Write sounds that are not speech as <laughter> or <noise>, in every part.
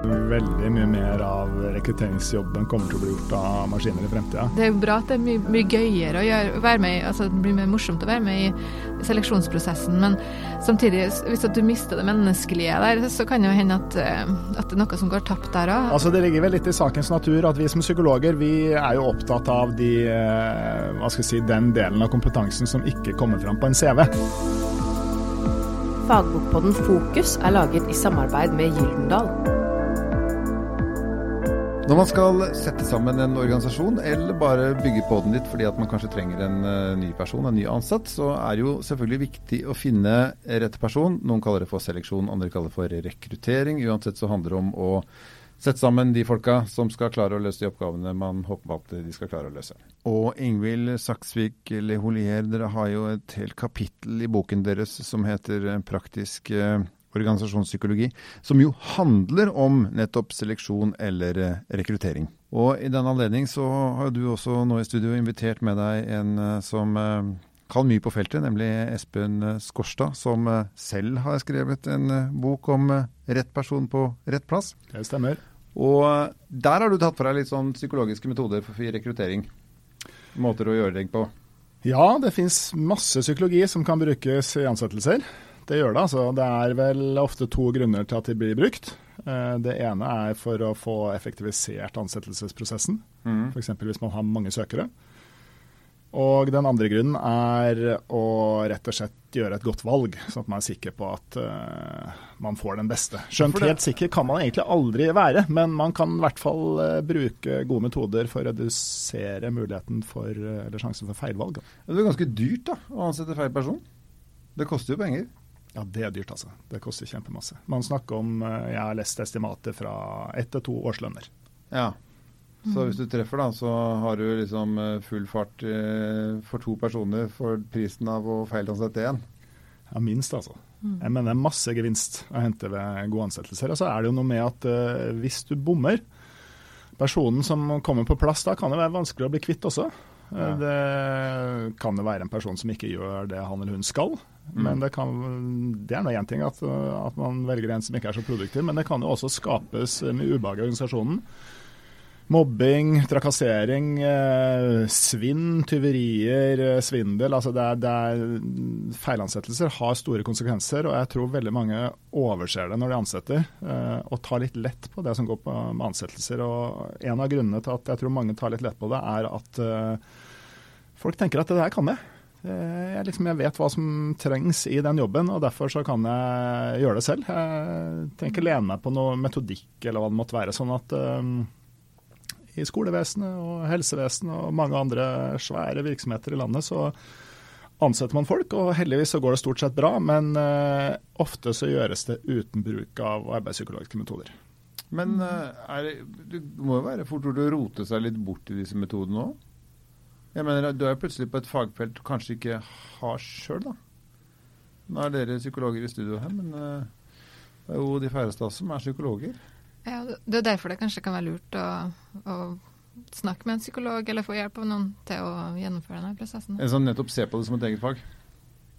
Veldig mye mer av rekrutteringsjobben kommer til å bli gjort av maskiner i fremtida. Det er jo bra at det er mye, mye gøyere å gjøre, være med i, altså det blir mer morsomt å være med i seleksjonsprosessen, men samtidig, hvis du mister det menneskelige der, så kan det jo hende at, eh, at det er noe som går tapt der òg. Altså, det ligger vel litt i sakens natur at vi som psykologer vi er jo opptatt av de, eh, hva skal jeg si, den delen av kompetansen som ikke kommer fram på en CV. Fagbokpodden Fokus er laget i samarbeid med Gyldendal. Når man skal sette sammen en organisasjon, eller bare bygge på den litt fordi at man kanskje trenger en uh, ny person, en ny ansatt, så er det jo selvfølgelig viktig å finne rett person. Noen kaller det for seleksjon, andre kaller det for rekruttering. Uansett så handler det om å sette sammen de folka som skal klare å løse de oppgavene man håper at de skal klare å løse. Og Ingvild Saksvik Leholier, dere har jo et helt kapittel i boken deres som heter Praktisk uh, organisasjonspsykologi, som jo handler om nettopp seleksjon eller eh, rekruttering. Og I den anledning så har du også nå i studio invitert med deg en eh, som eh, kan mye på feltet, nemlig Espen Skorstad, som selv har skrevet en bok om rett person på rett plass. Det stemmer. Og der har du tatt for deg litt sånn psykologiske metoder for rekruttering. Måter å gjøre deg på. Ja, det fins masse psykologi som kan brukes i ansettelser. Det gjør det. altså. Det er vel ofte to grunner til at de blir brukt. Eh, det ene er for å få effektivisert ansettelsesprosessen, mm. f.eks. hvis man har mange søkere. Og den andre grunnen er å rett og slett gjøre et godt valg, sånn at man er sikker på at uh, man får den beste. Skjønt helt sikker kan man egentlig aldri være, men man kan i hvert fall uh, bruke gode metoder for å redusere muligheten for, uh, eller sjansen for feilvalg. Det er ganske dyrt da, å ansette feil person. Det koster jo penger. Ja, det er dyrt, altså. Det koster kjempemasse. Man snakker om eh, Jeg har lest estimatet fra ett til to årslønner. Ja. Så hvis du treffer, da, så har du liksom eh, full fart eh, for to personer for prisen av å feilansette én? Ja, minst, altså. Mm. Jeg mener det er masse gevinst å hente ved gode ansettelser. Og så er det jo noe med at hvis du bommer Personen som kommer på plass da, kan det være vanskelig å bli kvitt også. Ja. Det kan jo være en person som ikke gjør det han eller hun skal. Mm. Men det, kan, det er nå én ting at, at, man velger en som ikke er så produktiv, men det kan jo også skapes med ubehag i organisasjonen. Mobbing, trakassering, eh, svinn, tyverier, eh, svindel. altså det er, det er, Feilansettelser har store konsekvenser, og jeg tror veldig mange overser det når de ansetter. Eh, og tar litt lett på det som går på med ansettelser. og En av grunnene til at jeg tror mange tar litt lett på det, er at folk tenker at det der kan jeg. Jeg, liksom, jeg, vet hva som trengs i den jobben, og derfor så kan jeg gjøre det selv. Jeg trenger ikke lene meg på noe metodikk eller hva det måtte være. sånn at i skolevesenet og helsevesenet og mange andre svære virksomheter i landet så ansetter man folk, og heldigvis så går det stort sett bra. Men uh, ofte så gjøres det uten bruk av arbeidspsykologiske metoder. Men uh, er, det må jo være fort å rote seg litt bort i disse metodene òg? Jeg mener, Du er plutselig på et fagfelt du kanskje ikke har sjøl, da. Nå er dere psykologer i studio her, men uh, det er jo de færreste av oss som er psykologer. Ja, Det er derfor det kanskje kan være lurt å, å snakke med en psykolog, eller få hjelp av noen til å gjennomføre denne prosessen. En som nettopp ser på det som et eget fag?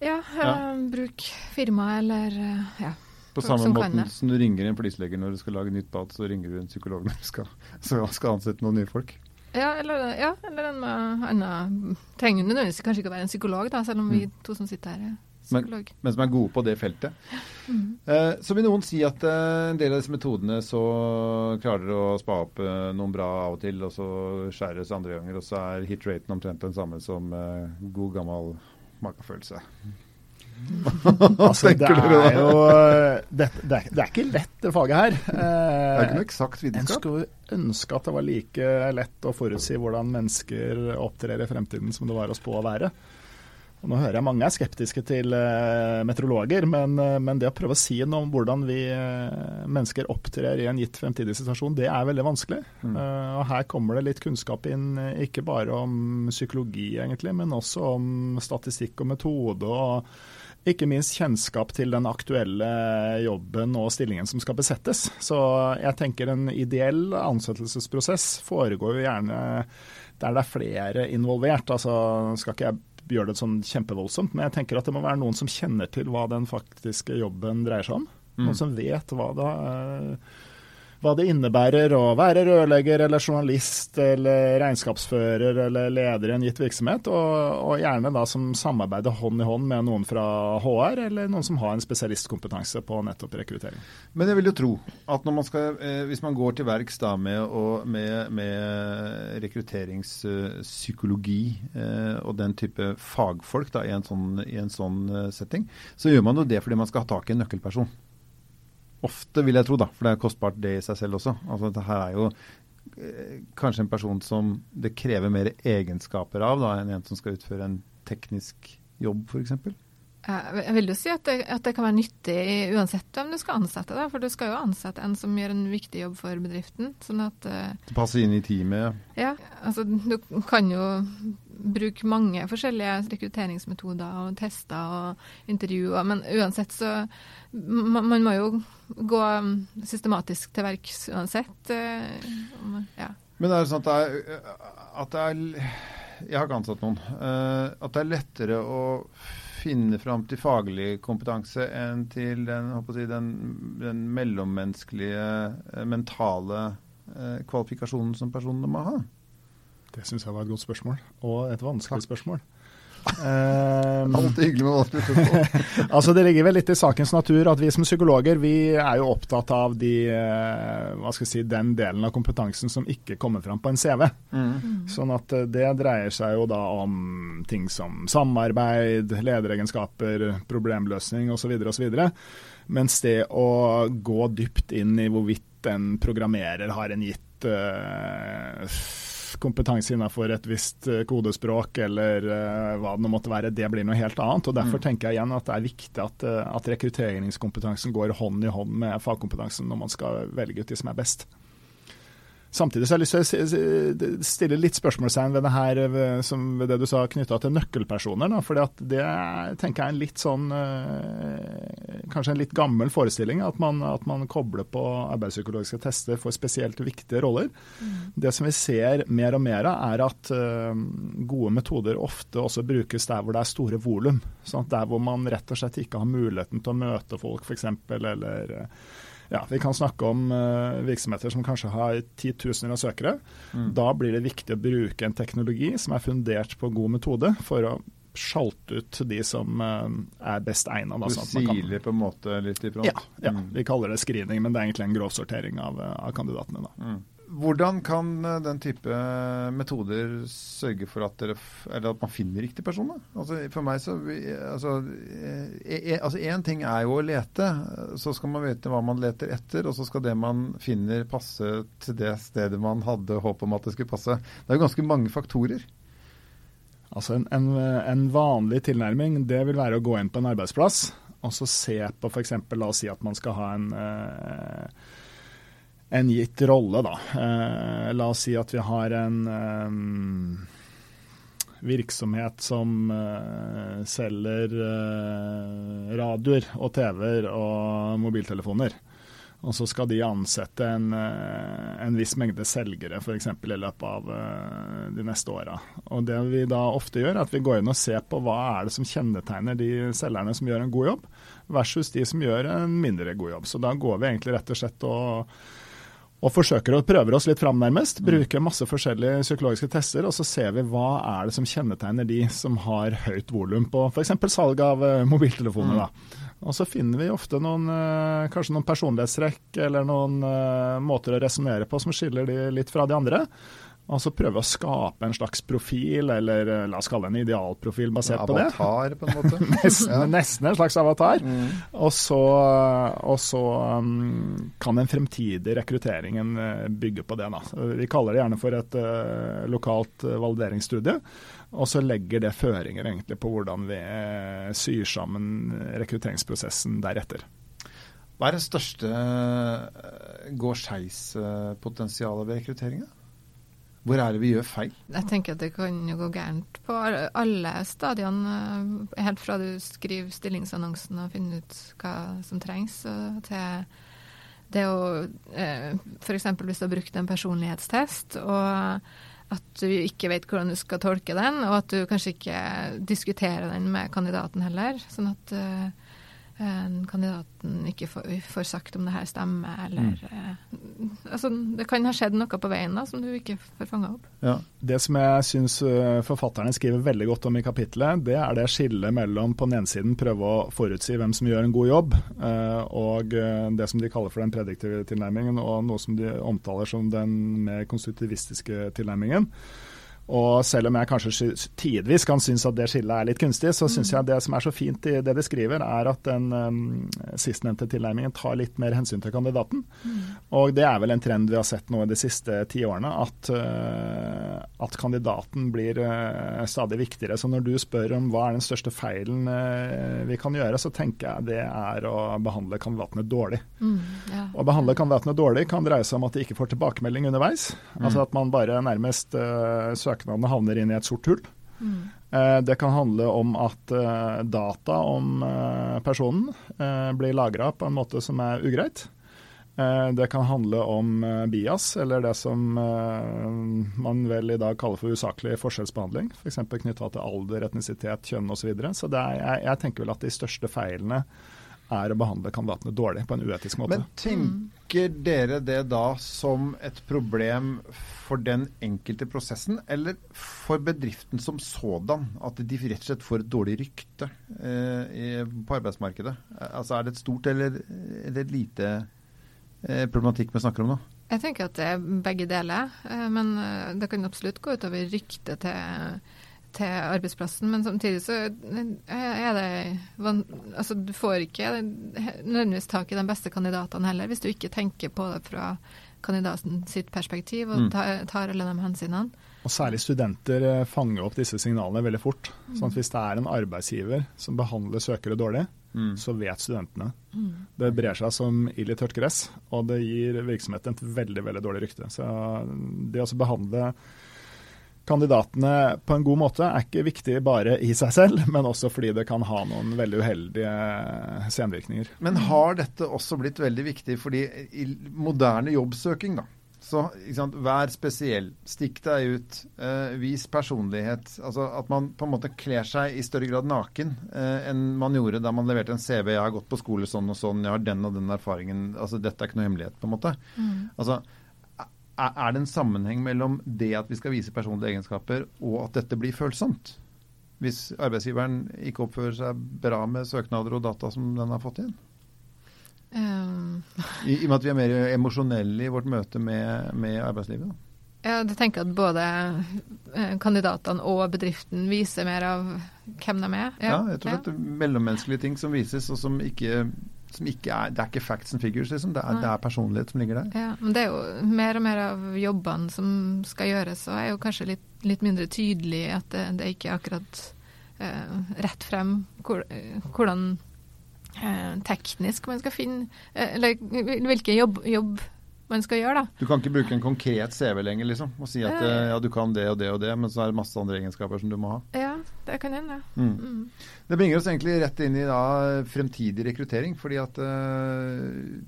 Ja, ja. Uh, bruk firma eller uh, ja. På samme måte som du ringer en flislegger når du skal lage nytt bad, så ringer du en psykolog når du skal, <laughs> skal ansette noen nye folk? Ja, eller, ja, eller en annen Trenger nødvendigvis kanskje ikke å være en psykolog, da, selv om vi mm. to som sitter her er. Men, men som er gode på det feltet. Mm. Eh, så vil noen si at eh, en del av disse metodene så klarer dere å spa opp eh, noen bra av og til, og så skjæres andre ganger, og så er hit-raten omtrent den samme som eh, god gammel magefølelse. <laughs> altså, det er jo det, det, er, det, er, ikke lett, det faget her. <laughs> det er ikke noe eksakt vitenskap. En skulle ønske at det var like lett å forutsi hvordan mennesker opptrer i fremtiden som det var å spå å være. Nå hører jeg mange er skeptiske til uh, meteorologer, men, uh, men, det å prøve å si noe om hvordan vi uh, mennesker opptrer i en gitt fremtidig situasjon, det er veldig vanskelig. Mm. og Her kommer det litt kunnskap inn, ikke bare om psykologi egentlig, men også om statistikk og metode. og ikke minst kjennskap til den aktuelle jobben og stillingen som skal besettes. Så jeg tenker en ideell ansettelsesprosess foregår jo gjerne der det er flere involvert. Altså skal ikke jeg gjøre det sånn kjempevoldsomt, men jeg tenker at det må være noen som kjenner til hva den faktiske jobben dreier seg om. Mm. Noen som vet hva det, hva det innebærer å være rørlegger eller journalist eller regnskapsfører eller leder i en gitt virksomhet, og, og, gjerne da som samarbeider hånd i hånd med noen fra HR eller noen som har en spesialistkompetanse på nettopp rekruttering. Men jeg vil jo tro at man skal, eh, hvis man går til verks da med, med, med rekrutteringspsykologi eh, og den type fagfolk da, i, en sånn, i en sånn eh, setting, så gjør man jo det fordi man skal ha tak i en nøkkelperson. Ofte, vil jeg tro, da, for det er kostbart det i seg selv også. Altså, Dette her er jo eh, kanskje en person som det krever mer egenskaper av da, enn en som skal utføre en teknisk jobb, f.eks. Jeg vil jo si at det, at det, kan være nyttig uansett hvem du skal ansette. Da, for du skal jo ansette en som gjør en viktig jobb for bedriften. sånn at... Det passer inn i teamet? Ja. altså Du kan jo bruke mange forskjellige rekrutteringsmetoder og tester og intervjuer. Men uansett så Man, man må jo gå systematisk til verks uansett. Uh, ja. Men er det sånn at det er, at det er Jeg har ikke ansatt noen. Uh, at det er lettere å finne fram til faglig kompetanse enn til den, si, den, den mellommenneskelige, eh, mentale eh, kvalifikasjonen som personene må ha? Det syns jeg var et godt spørsmål, og et vanskelig spørsmål. Um, <laughs> Alltid hyggelig med vanskelig <laughs> spørsmål. altså Det ligger vel litt i sakens natur at vi som psykologer vi er jo opptatt av de, eh, hva skal jeg si, den delen av kompetansen som ikke kommer fram på en CV. Mm. Sånn at eh, det dreier seg jo da om ting som samarbeid, lederegenskaper, problemløsning osv. osv. Mens det å gå dypt inn i hvorvidt en programmerer har en gitt uh, kompetanse innenfor et visst eh, kodespråk eller uh, hva det måtte være, det blir noe helt annet. og Derfor mm. tenker jeg igjen at det er viktig at, uh, at rekrutteringskompetansen går hånd i hånd med fagkompetansen når man skal velge ut de som er best. Samtidig så har jeg lyst til å stille litt spørsmålstegn ved det her, som ved det du sa knytta til nøkkelpersoner. At det tenker jeg er en litt sånn eh, Kanskje en litt gammel forestilling at man, at man kobler på arbeidspsykologiske tester for spesielt viktige roller. Mm. Det som vi ser mer og mer av, er at uh, gode metoder ofte også brukes der hvor det er store volum. Sånn der hvor man rett og slett ikke har muligheten til å møte folk, f.eks. eller ja, Vi kan snakke om uh, virksomheter som kanskje har titusener av søkere. Mm. Da blir det viktig å bruke en teknologi som er fundert på god metode, for å sjalte ut de som uh, er best egna. Du sånn siler på en måte litt ifra? Ja, ja, mm. vi kaller det screening, men det er egentlig en grovsortering av, av kandidatene. da. Mm. Hvordan kan eh, den type metoder sørge for at, dere, at man finner riktig person? Altså, for meg så altså, e, e, altså Én ting er jo å lete. Så skal man vite hva man leter etter, og så skal det man finner passe til det stedet man hadde håp om at det skulle passe. Det er jo ganske mange faktorer. Altså en, en, en vanlig tilnærming det vil være å gå inn på en arbeidsplass og så se på f.eks. La oss si at man skal ha en eh, en gitt rolle, da. Eh, la oss si at vi har en eh, virksomhet som eh, selger uh, radioer og TV-er og mobiltelefoner. Og så skal de ansette en, uh, en viss mengde selgere f.eks. i løpet av de neste åra. Og det vi da ofte gjør, er at vi går inn og ser på hva er det som kjennetegner de selgerne som gjør en god jobb, versus de som gjør en mindre god jobb. Så da går vi egentlig rett og slett og og forsøker å prøve oss litt fram, nærmest. Bruker masse forskjellige psykologiske tester, og så ser vi hva er det som kjennetegner de som har høyt volum på f.eks. salg av uh, mobiltelefoner. da. Og så finner vi ofte noen, uh, kanskje noen personlighetstrekk eller noen uh, måter å resonnere på som skiller de litt fra de andre. Og så prøve å skape en slags profil, eller eh, la oss kalle det en idealprofil basert på det. Avatar, på en måte. <laughs> nesten, ja. nesten, en slags avatar. Mm. Og så, og så um, kan den fremtidige rekrutteringen uh, bygge på det. Da. Vi kaller det gjerne for et uh, lokalt valideringsstudie. Og så legger det føringer egentlig på hvordan vi syr sammen rekrutteringsprosessen deretter. Hva er det største går skeis-potensialet ved rekrutteringa? Hvor er det vi gjør feil? Jeg tenker at det kan jo gå gærent på alle stadiene. Eh, helt fra du skriver stillingsannonsen og finner ut hva som trengs, til det å eh, F.eks. hvis du har brukt en personlighetstest, og at du ikke vet hvordan du skal tolke den, og at du kanskje ikke diskuterer den med kandidaten heller. Sånn at uh, kandidaten ikke får, får, sagt om det her stemmer, eller mm. uh, altså, det kan ha skjedd noe på veien da, som du ikke får fanga opp. Ja. Det som jeg syns eh, forfatterne skriver veldig godt om i kapittelet, det er det skillet mellom på den ene siden prøve å forutsi hvem som gjør en god jobb, eh, og eh, det som de kaller for den prediktive tilnærmingen, og noe som de omtaler som den mer konstruktivistiske tilnærmingen. Og selv om jeg kanskje tidvis kan synes at det skillet er litt kunstig, så syns jeg det som er så fint i det de skriver, er at den um, sistnevnte tilnærmingen tar litt mer hensyn til kandidaten. Og det er vel en trend vi har sett nå i de siste ti årene, at, uh, at kandidaten blir uh, stadig viktigere. Så når du spør om hva er den største feilen uh, vi kan gjøre, så tenker jeg det er å behandle kandidatene dårlig. Mm, ja. Å behandle kandidatene dårlig kan dreie seg om at de ikke får tilbakemelding underveis. Altså at man bare nærmest uh, søknadene havner inn i et sort hull. Mm. Eh, det kan handle om at eh, data om eh, personen eh, blir lagra på en måte som er ugreit. Eh, det kan handle om bias, eller det som man vel i dag kaller for usaklig forskjellsbehandling. F.eks. For knytta til alder, etnisitet, kjønn osv. Så, videre. så er, jeg, jeg tenker vel at de største feilene er å behandle kandidatene dårlig på en uetisk måte. Men tenker dere det da som et problem for den enkelte prosessen, eller for bedriften som sådan? At de rett og slett får et dårlig rykte eh, på arbeidsmarkedet? Altså Er det et stort eller, eller et lite eh, problematikk vi snakker om nå? Jeg tenker at det er begge deler, eh, men eh, det kan absolutt gå utover ryktet til, til arbeidsplassen. Men samtidig så er det Altså, du får ikke nødvendigvis tak i de beste kandidatene heller, hvis du ikke tenker på det fra kandidaten sitt perspektiv og Mm. tar, tar alle de hensynene. Og særlig studenter eh, fanger opp disse signalene veldig fort. Sånn at Hvis det er en arbeidsgiver som behandler søkere dårlig, så vet studentene. Det brer seg som ild i tørt gress, og det gir virksomheten et veldig veldig dårlig rykte. Så det å behandle kandidatene på en god måte er ikke viktig bare i seg selv, <laughs> men også fordi det kan ha noen veldig uheldige senvirkninger. Men har dette også blitt veldig viktig fordi i moderne jobbsøking, da, så ikke sant, vær spesiell, stikk deg ut, eh, vis personlighet. Altså at man på en måte kler seg i større grad naken eh, enn man gjorde da man leverte en CV. Jeg har gått på skole sånn og sånn, jeg har den og den erfaringen. Altså dette er ikke noe hemmelighet, på en måte. Altså, er det en sammenheng mellom det at vi skal vise personlige egenskaper, og at dette blir følsomt? Hvis arbeidsgiveren ikke oppfører seg bra med søknader og data som den har fått inn? Um, I, I og med at vi er mer emosjonelle i vårt møte med, med arbeidslivet. Ja, jeg tenker at både eh, kandidatene og bedriften viser mer av hvem de er. Ja, jeg tror det er mellommenneskelige ting som vises, og som ikke, som ikke er Det er ikke facts and figures, liksom. Det er, det er personlighet som ligger der. Ja, men det er jo mer og mer av jobbene som skal gjøres, og er jo kanskje litt, litt mindre tydelig at det, det er ikke akkurat eh, rett frem hvor, eh, hvordan eh, teknisk man skal finne eh, Eller hvilken jobb, jobb man skal gjøre, da. Du kan ikke bruke en konkret CV lenger liksom, og si at eh, ja, du kan det og det og det, men så er det masse andre egenskaper som du må ha. Det kan hende. Mm. Mm. Det bringer oss egentlig rett inn i da, fremtidig rekruttering. fordi at uh,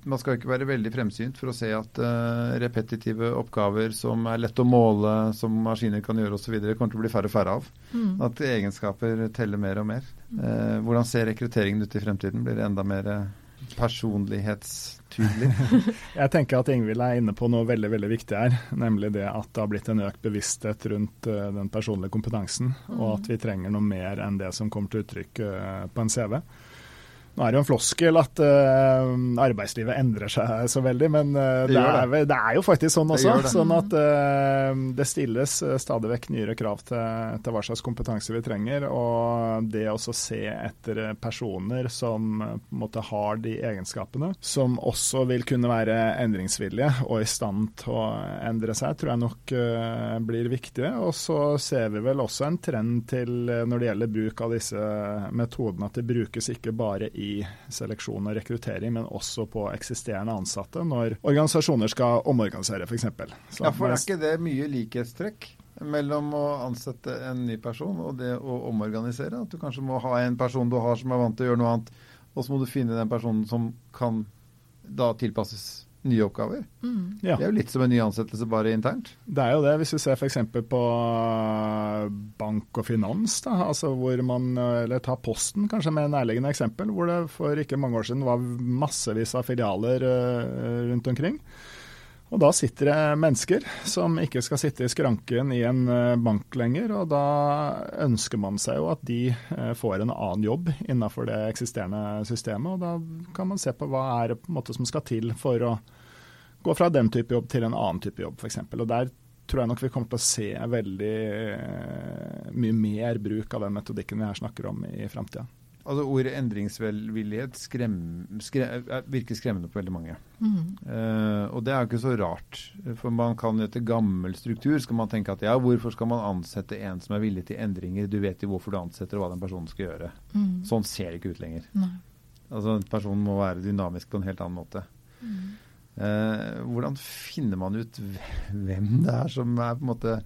Man skal ikke være veldig fremsynt for å se at uh, repetitive oppgaver som er lett å måle, som maskiner kan gjøre osv., kommer til å bli færre og færre av. Mm. At egenskaper teller mer og mer. Uh, hvordan ser rekrutteringen ut i fremtiden? Blir det enda mer personlighetstydelig? <laughs> Jeg tenker at Ingvild er inne på noe veldig veldig viktig her, nemlig det at det har blitt en økt bevissthet rundt uh, den personlige kompetansen, og at vi trenger noe mer enn det som kommer til uttrykk uh, på en CV. Nå er det jo en floskel at uh, arbeidslivet endrer seg så veldig, men uh, Det det, er, det. det er jo faktisk sånn også. Sånn at uh, det stilles stadig vekk nyere krav til, til hva slags kompetanse vi trenger. Og det å se etter personer som på en måte har de egenskapene, som også vil kunne være endringsvillige og i stand til å endre seg, tror jeg nok blir viktig. Og så ser vi vel også en trend til når det gjelder bruk av disse metodene, at det brukes ikke bare i seleksjon og rekruttering, men også på eksisterende ansatte når organisasjoner skal omorganisere, f.eks. Ja, for er ikke det mye likhetstrekk mellom å ansette en ny person og det å omorganisere? At du kanskje må ha en person du har som er vant til å gjøre noe annet, og så må du finne den personen som kan da tilpasses nye oppgaver? Mm. Ja. Det er jo litt som en ny ansettelse, bare internt. Det er jo det, hvis vi ser f.eks. på bank og finans, da, altså hvor man, eller ta Posten kanskje med nærliggende eksempel, hvor det for ikke mange år siden var massevis av filialer eh, rundt omkring. Og da sitter det mennesker som ikke skal sitte i skranken i en eh, bank lenger, og da ønsker man seg jo at de eh, får en annen jobb innenfor det eksisterende systemet. Og da kan man se på hva er det som skal til for å gå fra den type jobb til en annen type jobb, f.eks. Og der tror jeg nok vi kommer til å se veldig eh, mye mer bruk av den metodikken vi her snakker om i framtida. Altså Ordet endringsvillighet skrem, skrem, virker skremmende på veldig mange. Mm. Uh, og det er jo ikke så rart. For man kan etter gammel struktur skal man tenke at ja, hvorfor skal man ansette en som er villig til endringer? Du vet jo hvorfor du ansetter og hva den personen skal gjøre. Mm. Sånn ser det ikke ut lenger. Nei. Altså En person må være dynamisk på en helt annen måte. Mm. Uh, hvordan finner man ut hvem det er som er på en måte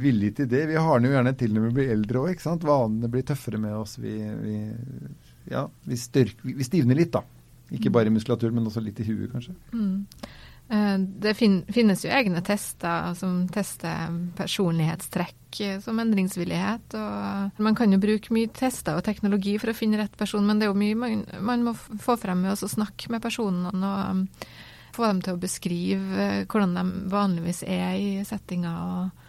villig til det. Vi har den jo gjerne til når vi blir eldre òg. Vanene blir tøffere med oss. Vi, vi, ja, vi, styrk, vi, stivner litt, da. Ikke bare i muskulatur, men også litt i huet, kanskje. Mm. Det det finnes jo egne tester som tester personlighetstrekk eh, som endringsvillighet. Man kan jo bruke mye tester og teknologi for å finne rett person, men det er jo mye man, man må få frem med å snakke med personene og um, få dem til å beskrive eh, hvordan de vanligvis er i settinga. og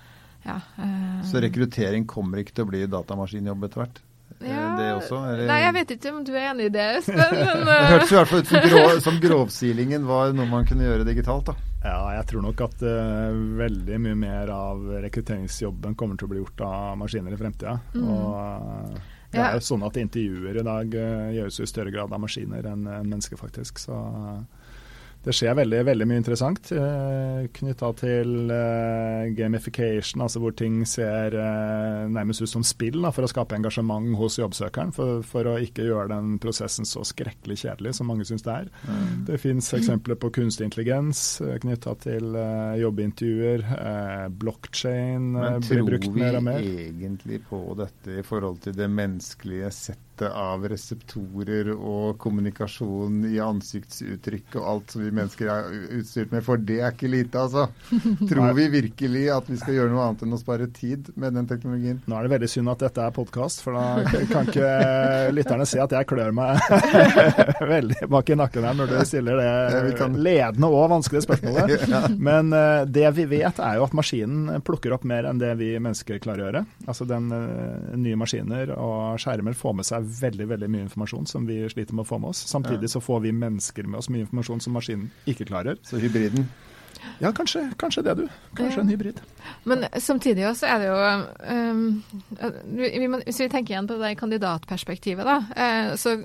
ja, uh, så rekruttering kommer ikke til å bli datamaskinjobb etter hvert? Eh, ja, det også? Eller? Nei, jeg vet ikke om du er enig i det, Espen. Men, <laughs> det hørtes i hvert fall ut som, grov, som grovsilingen var noe man kunne gjøre digitalt. da. Ja, jeg tror nok at uh, veldig mye mer av rekrutteringsjobben kommer til å bli gjort av maskiner i fremtida. Mm. Og uh, det er jo sånn at intervjuer i dag uh, gjøres i større grad av maskiner enn en mennesker, faktisk. Så det skjer veldig, veldig mye interessant eh, knytta til eh, gamification, altså hvor ting ser eh, nærmest ut som spill da, for å skape engasjement hos jobbsøkeren. For, for, å ikke gjøre den prosessen så skrekkelig kjedelig som mange syns det er. Mm. Det fins eksempler på kunstig intelligens eh, knytta til eh, jobbintervjuer. Eh, blockchain eh, blir brukt mer og mer. Men tror vi egentlig på dette i forhold til det menneskelige settet? Av reseptorer og kommunikasjon i ansiktsuttrykk og alt som vi mennesker er utstyrt med, for det er ikke lite, altså. <laughs> Tror vi virkelig at vi skal gjøre noe annet enn å spare tid med den teknologien? Nå er det veldig synd at dette er podkast, for da kan ikke <laughs> lytterne se at jeg klør meg <laughs> veldig bak i nakken her når du stiller det ledende og vanskelige spørsmålet. Men uh, det vi vet er jo at maskinen plukker opp mer enn det vi mennesker klarer å gjøre. Altså den uh, nye maskiner og skjermer får med seg veldig veldig mye informasjon som vi sliter med å få med oss. Samtidig så får vi mennesker med oss mye informasjon som maskinen ikke klarer. Så hybriden? Ja, kanskje, kanskje det, du. Kanskje en hybrid. Men samtidig også er det jo um, Hvis vi tenker igjen på det kandidatperspektivet, da. Uh, så,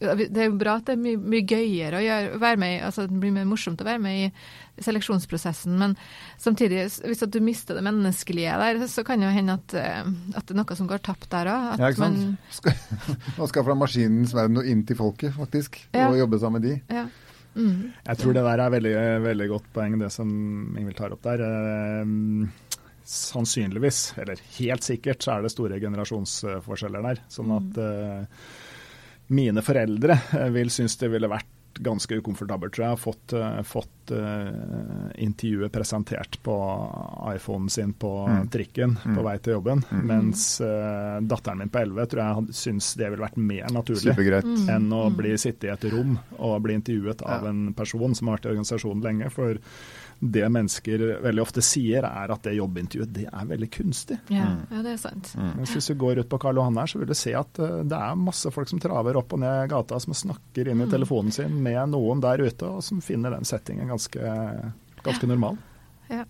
Det er jo bra at det er mye, mye gøyere å gjøre, være med i, altså det blir mer morsomt å være med i seleksjonsprosessen. Men samtidig, hvis du mister det menneskelige der, så kan det jo hende at, uh, at, det er noe som går tapt der òg. Ja, ikke sant. Man, man <laughs> skal fra maskinens verden og inn til folket, faktisk. Ja. Og jobbe sammen med de. Ja. Mm. Jeg tror det der er veldig, veldig godt poeng, det som Ingvild tar opp der. Eh, sannsynligvis, eller helt sikkert, så er det store generasjonsforskjeller der. Sånn mm. at eh, mine foreldre eh, vil synes det ville vært ganske ukomfortabelt, tror jeg. Fått, uh, fått uh, intervjuet presentert på iPhonen sin på mm. trikken mm. på vei til jobben. Mm. Mens uh, datteren min på 11 tror jeg syns det ville vært mer naturlig mm. enn å mm. bli sittet i et rom og bli intervjuet av ja. en person som har vært i organisasjonen lenge. For det mennesker veldig ofte sier, er at det jobbintervjuet det er veldig kunstig. Ja, mm. ja det er sant. Mm. Hvis du går ut på Karl Johan her, så vil du se at uh, det er masse folk som traver opp og ned gata, som snakker inn i mm. telefonen sin med noen der ute, og som finner den settingen ganske, ganske normal. Ja.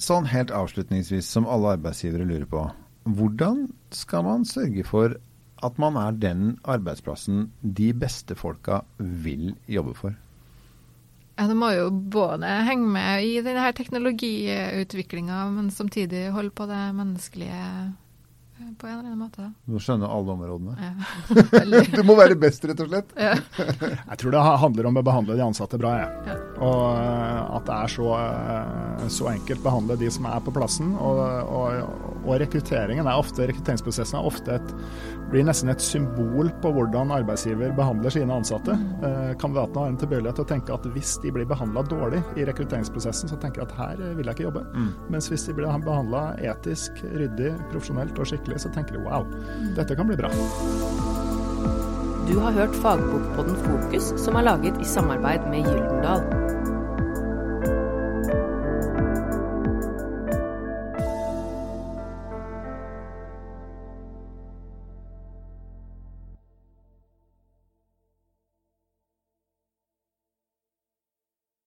Sånn helt avslutningsvis, som alle arbeidsgivere lurer på. Hvordan skal man sørge for at man er den arbeidsplassen de beste folka vil jobbe for? Ja, Det må jo både henge med i denne teknologiutviklinga, men samtidig holde på det menneskelige på en eller annen måte. Du må skjønne alle områdene. Ja. <laughs> du må være best, rett og slett. Ja. <laughs> jeg tror det handler om å behandle de ansatte bra, jeg. Ja. Og eh, at det er så, eh, så enkelt behandle de som er på plassen. Og, og, og rekrutteringen er ofte, rekrutteringsprosessen er ofte et blir nesten et symbol på hvordan arbeidsgiver behandler sine ansatte. Mm. kandidatene har en tilbøyelighet til å tenke at hvis de blir behandla dårlig i rekrutteringsprosessen, så tenker jeg at her vil jeg ikke jobbe. Mm. Mens hvis de blir behandla etisk, ryddig, profesjonelt og skikkelig, så tenker du wow, dette kan bli bra. Du har hørt fagbokpodden Fokus, som er laget i samarbeid med Gyldendal.